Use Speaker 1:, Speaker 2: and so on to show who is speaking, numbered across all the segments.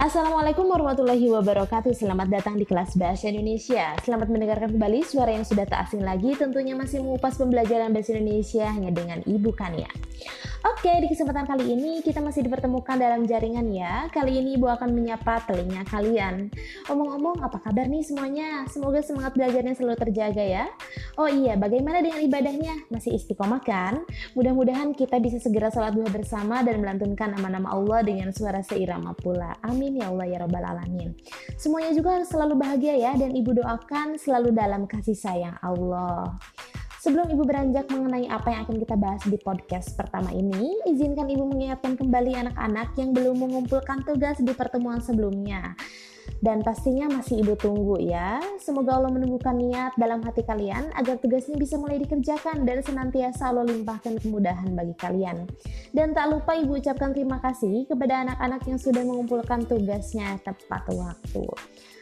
Speaker 1: Assalamualaikum warahmatullahi wabarakatuh. Selamat datang di kelas Bahasa Indonesia. Selamat mendengarkan kembali suara yang sudah tak asing lagi Tentunya masih mengupas pembelajaran Bahasa Indonesia hanya dengan Ibu Kania Oke, di kesempatan kali ini kita masih dipertemukan dalam jaringan ya Kali ini Ibu akan menyapa telinga kalian Omong-omong, apa kabar nih semuanya? Semoga semangat belajarnya selalu terjaga ya Oh iya, bagaimana dengan ibadahnya? Masih istiqomah kan? Mudah-mudahan kita bisa segera sholat duha bersama dan melantunkan nama-nama Allah dengan suara seirama pula Amin ya Allah ya Rabbal Alamin. Semuanya juga harus selalu bahagia ya dan Ibu doakan selalu dalam kasih sayang Allah. Sebelum Ibu beranjak mengenai apa yang akan kita bahas di podcast pertama ini, izinkan Ibu mengingatkan kembali anak-anak yang belum mengumpulkan tugas di pertemuan sebelumnya dan pastinya masih ibu tunggu ya. Semoga Allah menumbuhkan niat dalam hati kalian agar tugasnya bisa mulai dikerjakan dan senantiasa Allah limpahkan kemudahan bagi kalian. Dan tak lupa ibu ucapkan terima kasih kepada anak-anak yang sudah mengumpulkan tugasnya tepat waktu.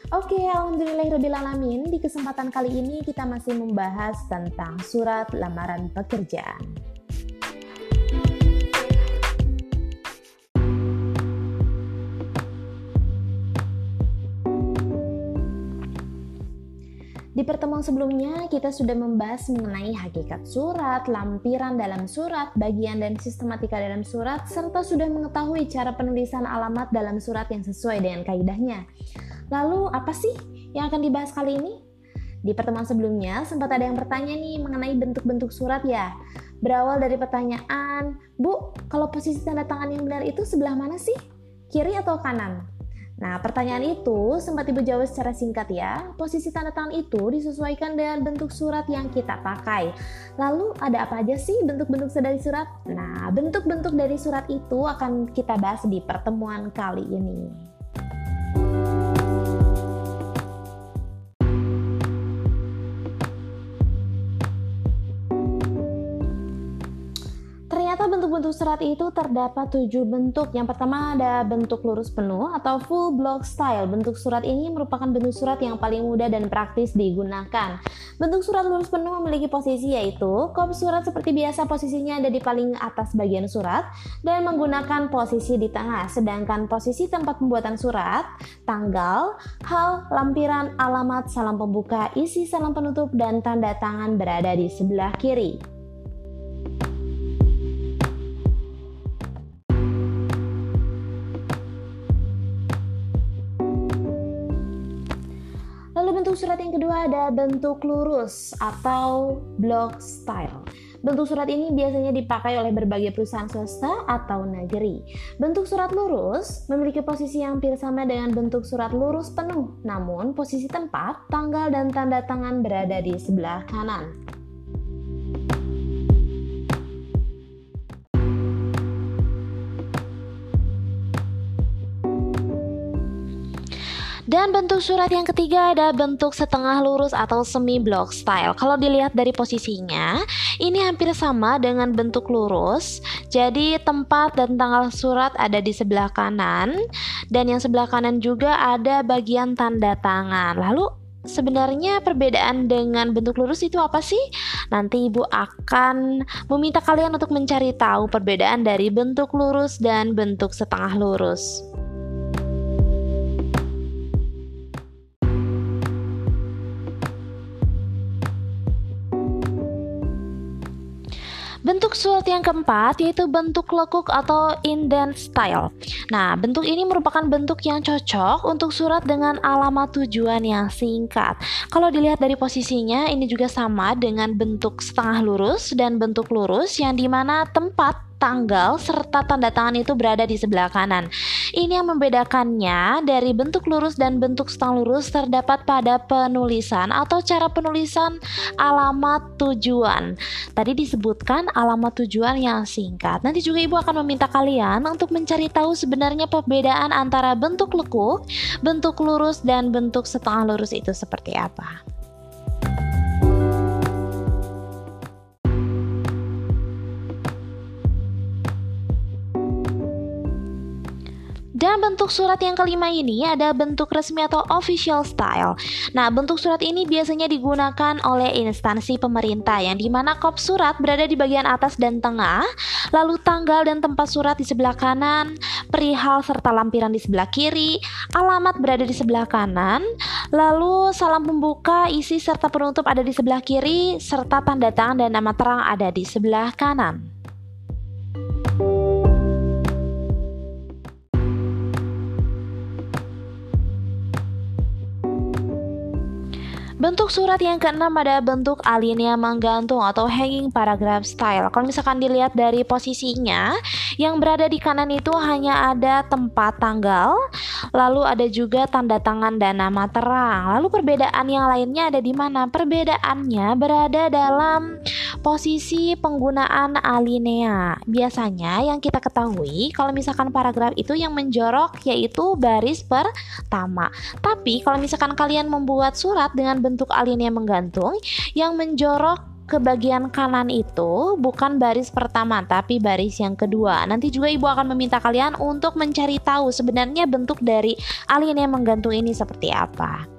Speaker 1: Oke, alhamdulillahirrahmanirrahim. Di kesempatan kali ini kita masih membahas tentang surat lamaran pekerjaan. Di pertemuan sebelumnya, kita sudah membahas mengenai hakikat surat, lampiran dalam surat, bagian dan sistematika dalam surat, serta sudah mengetahui cara penulisan alamat dalam surat yang sesuai dengan kaidahnya. Lalu, apa sih yang akan dibahas kali ini? Di pertemuan sebelumnya, sempat ada yang bertanya nih mengenai bentuk-bentuk surat ya. Berawal dari pertanyaan, Bu, kalau posisi tanda tangan yang benar itu sebelah mana sih? Kiri atau kanan? Nah, pertanyaan itu sempat Ibu jawab secara singkat ya. Posisi tanda tangan itu disesuaikan dengan bentuk surat yang kita pakai. Lalu ada apa aja sih bentuk-bentuk dari surat? Nah, bentuk-bentuk dari surat itu akan kita bahas di pertemuan kali ini. Bentuk surat itu terdapat tujuh bentuk. Yang pertama ada bentuk lurus penuh atau full block style. Bentuk surat ini merupakan bentuk surat yang paling mudah dan praktis digunakan. Bentuk surat lurus penuh memiliki posisi yaitu kop surat seperti biasa posisinya ada di paling atas bagian surat dan menggunakan posisi di tengah. Sedangkan posisi tempat pembuatan surat, tanggal, hal, lampiran, alamat, salam pembuka, isi salam penutup, dan tanda tangan berada di sebelah kiri. Bentuk surat yang kedua ada bentuk lurus atau block style. Bentuk surat ini biasanya dipakai oleh berbagai perusahaan swasta atau negeri. Bentuk surat lurus memiliki posisi yang hampir sama dengan bentuk surat lurus penuh, namun posisi tempat, tanggal, dan tanda tangan berada di sebelah kanan. Dan bentuk surat yang ketiga ada bentuk setengah lurus atau semi block style. Kalau dilihat dari posisinya, ini hampir sama dengan bentuk lurus. Jadi tempat dan tanggal surat ada di sebelah kanan dan yang sebelah kanan juga ada bagian tanda tangan. Lalu sebenarnya perbedaan dengan bentuk lurus itu apa sih? Nanti Ibu akan meminta kalian untuk mencari tahu perbedaan dari bentuk lurus dan bentuk setengah lurus. Bentuk surat yang keempat yaitu bentuk lekuk atau indent style. Nah, bentuk ini merupakan bentuk yang cocok untuk surat dengan alamat tujuan yang singkat. Kalau dilihat dari posisinya, ini juga sama dengan bentuk setengah lurus dan bentuk lurus yang di mana tempat tanggal serta tanda tangan itu berada di sebelah kanan. Ini yang membedakannya dari bentuk lurus dan bentuk setengah lurus terdapat pada penulisan atau cara penulisan alamat tujuan. Tadi disebutkan alamat tujuan yang singkat. Nanti juga Ibu akan meminta kalian untuk mencari tahu sebenarnya perbedaan antara bentuk lekuk, bentuk lurus dan bentuk setengah lurus itu seperti apa. Dan bentuk surat yang kelima ini ada bentuk resmi atau official style. Nah, bentuk surat ini biasanya digunakan oleh instansi pemerintah yang di mana kop surat berada di bagian atas dan tengah, lalu tanggal dan tempat surat di sebelah kanan, perihal serta lampiran di sebelah kiri, alamat berada di sebelah kanan, lalu salam pembuka, isi serta penutup ada di sebelah kiri, serta tanda tangan dan nama terang ada di sebelah kanan. Bentuk surat yang keenam ada bentuk alinea menggantung atau hanging paragraph style. Kalau misalkan dilihat dari posisinya, yang berada di kanan itu hanya ada tempat tanggal, lalu ada juga tanda tangan dan nama terang. Lalu perbedaan yang lainnya ada di mana? Perbedaannya berada dalam posisi penggunaan alinea. Biasanya yang kita ketahui kalau misalkan paragraf itu yang menjorok yaitu baris pertama. Tapi kalau misalkan kalian membuat surat dengan bentuk alinea menggantung yang menjorok ke bagian kanan itu bukan baris pertama tapi baris yang kedua. Nanti juga ibu akan meminta kalian untuk mencari tahu sebenarnya bentuk dari alinea menggantung ini seperti apa.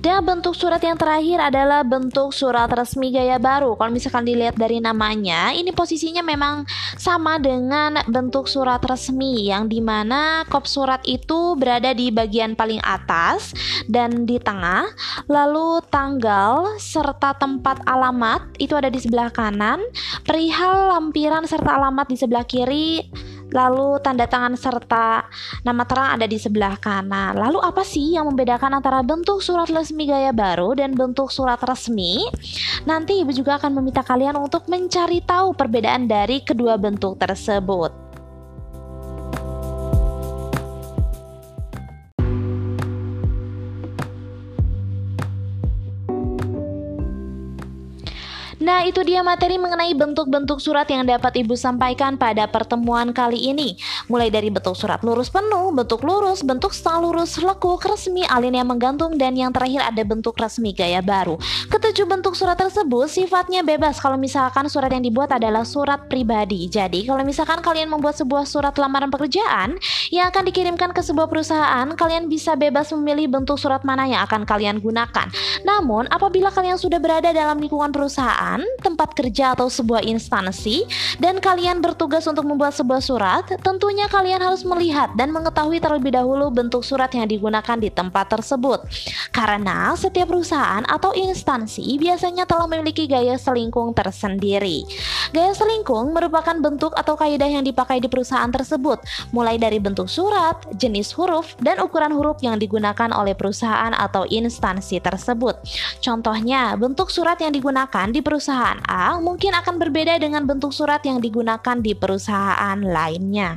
Speaker 1: Dan bentuk surat yang terakhir adalah bentuk surat resmi gaya baru. Kalau misalkan dilihat dari namanya, ini posisinya memang sama dengan bentuk surat resmi yang di mana kop surat itu berada di bagian paling atas dan di tengah. Lalu tanggal serta tempat alamat itu ada di sebelah kanan. Perihal lampiran serta alamat di sebelah kiri lalu tanda tangan serta nama terang ada di sebelah kanan. Lalu apa sih yang membedakan antara bentuk surat resmi gaya baru dan bentuk surat resmi? Nanti Ibu juga akan meminta kalian untuk mencari tahu perbedaan dari kedua bentuk tersebut. Nah, itu dia materi mengenai bentuk-bentuk surat yang dapat Ibu sampaikan pada pertemuan kali ini. Mulai dari bentuk surat lurus penuh, bentuk lurus, bentuk setengah lurus, lekuk, resmi, yang menggantung, dan yang terakhir ada bentuk resmi gaya baru. Ketujuh bentuk surat tersebut sifatnya bebas kalau misalkan surat yang dibuat adalah surat pribadi. Jadi, kalau misalkan kalian membuat sebuah surat lamaran pekerjaan yang akan dikirimkan ke sebuah perusahaan, kalian bisa bebas memilih bentuk surat mana yang akan kalian gunakan. Namun, apabila kalian sudah berada dalam lingkungan perusahaan, perusahaan, tempat kerja atau sebuah instansi dan kalian bertugas untuk membuat sebuah surat, tentunya kalian harus melihat dan mengetahui terlebih dahulu bentuk surat yang digunakan di tempat tersebut. Karena setiap perusahaan atau instansi biasanya telah memiliki gaya selingkung tersendiri. Gaya selingkung merupakan bentuk atau kaidah yang dipakai di perusahaan tersebut, mulai dari bentuk surat, jenis huruf, dan ukuran huruf yang digunakan oleh perusahaan atau instansi tersebut. Contohnya, bentuk surat yang digunakan di perusahaan perusahaan A mungkin akan berbeda dengan bentuk surat yang digunakan di perusahaan lainnya.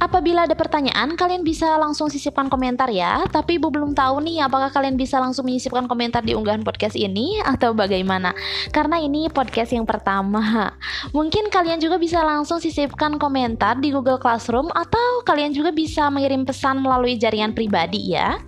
Speaker 1: Apabila ada pertanyaan, kalian bisa langsung sisipkan komentar ya. Tapi Ibu belum tahu nih apakah kalian bisa langsung menyisipkan komentar di unggahan podcast ini atau bagaimana. Karena ini podcast yang pertama. Mungkin kalian juga bisa langsung sisipkan komentar di Google Classroom atau kalian juga bisa mengirim pesan melalui jaringan pribadi ya.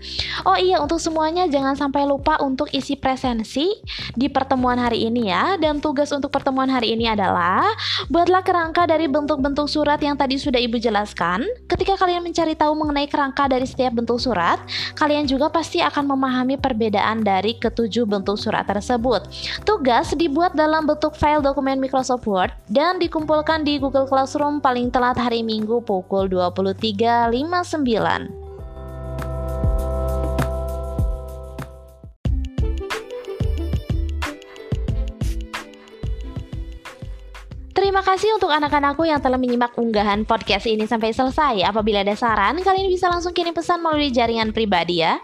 Speaker 1: Oh iya, untuk semuanya jangan sampai lupa untuk isi presensi di pertemuan hari ini ya. Dan tugas untuk pertemuan hari ini adalah buatlah kerangka dari bentuk-bentuk surat yang tadi sudah Ibu jelaskan ketika kalian mencari tahu mengenai kerangka dari setiap bentuk surat, kalian juga pasti akan memahami perbedaan dari ketujuh bentuk surat tersebut. Tugas dibuat dalam bentuk file dokumen Microsoft Word dan dikumpulkan di Google Classroom paling telat hari Minggu pukul 23.59. Terima kasih untuk anak-anakku yang telah menyimak unggahan podcast ini sampai selesai. Apabila ada saran, kalian bisa langsung kirim pesan melalui jaringan pribadi ya.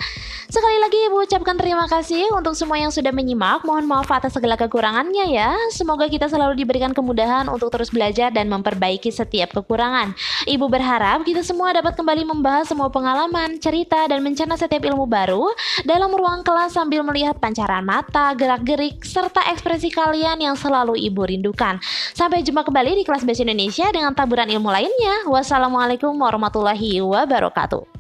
Speaker 1: Sekali lagi Ibu ucapkan terima kasih untuk semua yang sudah menyimak. Mohon maaf atas segala kekurangannya ya. Semoga kita selalu diberikan kemudahan untuk terus belajar dan memperbaiki setiap kekurangan. Ibu berharap kita semua dapat kembali membahas semua pengalaman, cerita, dan mencerna setiap ilmu baru dalam ruang kelas sambil melihat pancaran mata, gerak-gerik, serta ekspresi kalian yang selalu Ibu rindukan. Sampai jumpa kembali di kelas Bahasa Indonesia dengan taburan ilmu lainnya. Wassalamualaikum warahmatullahi wabarakatuh.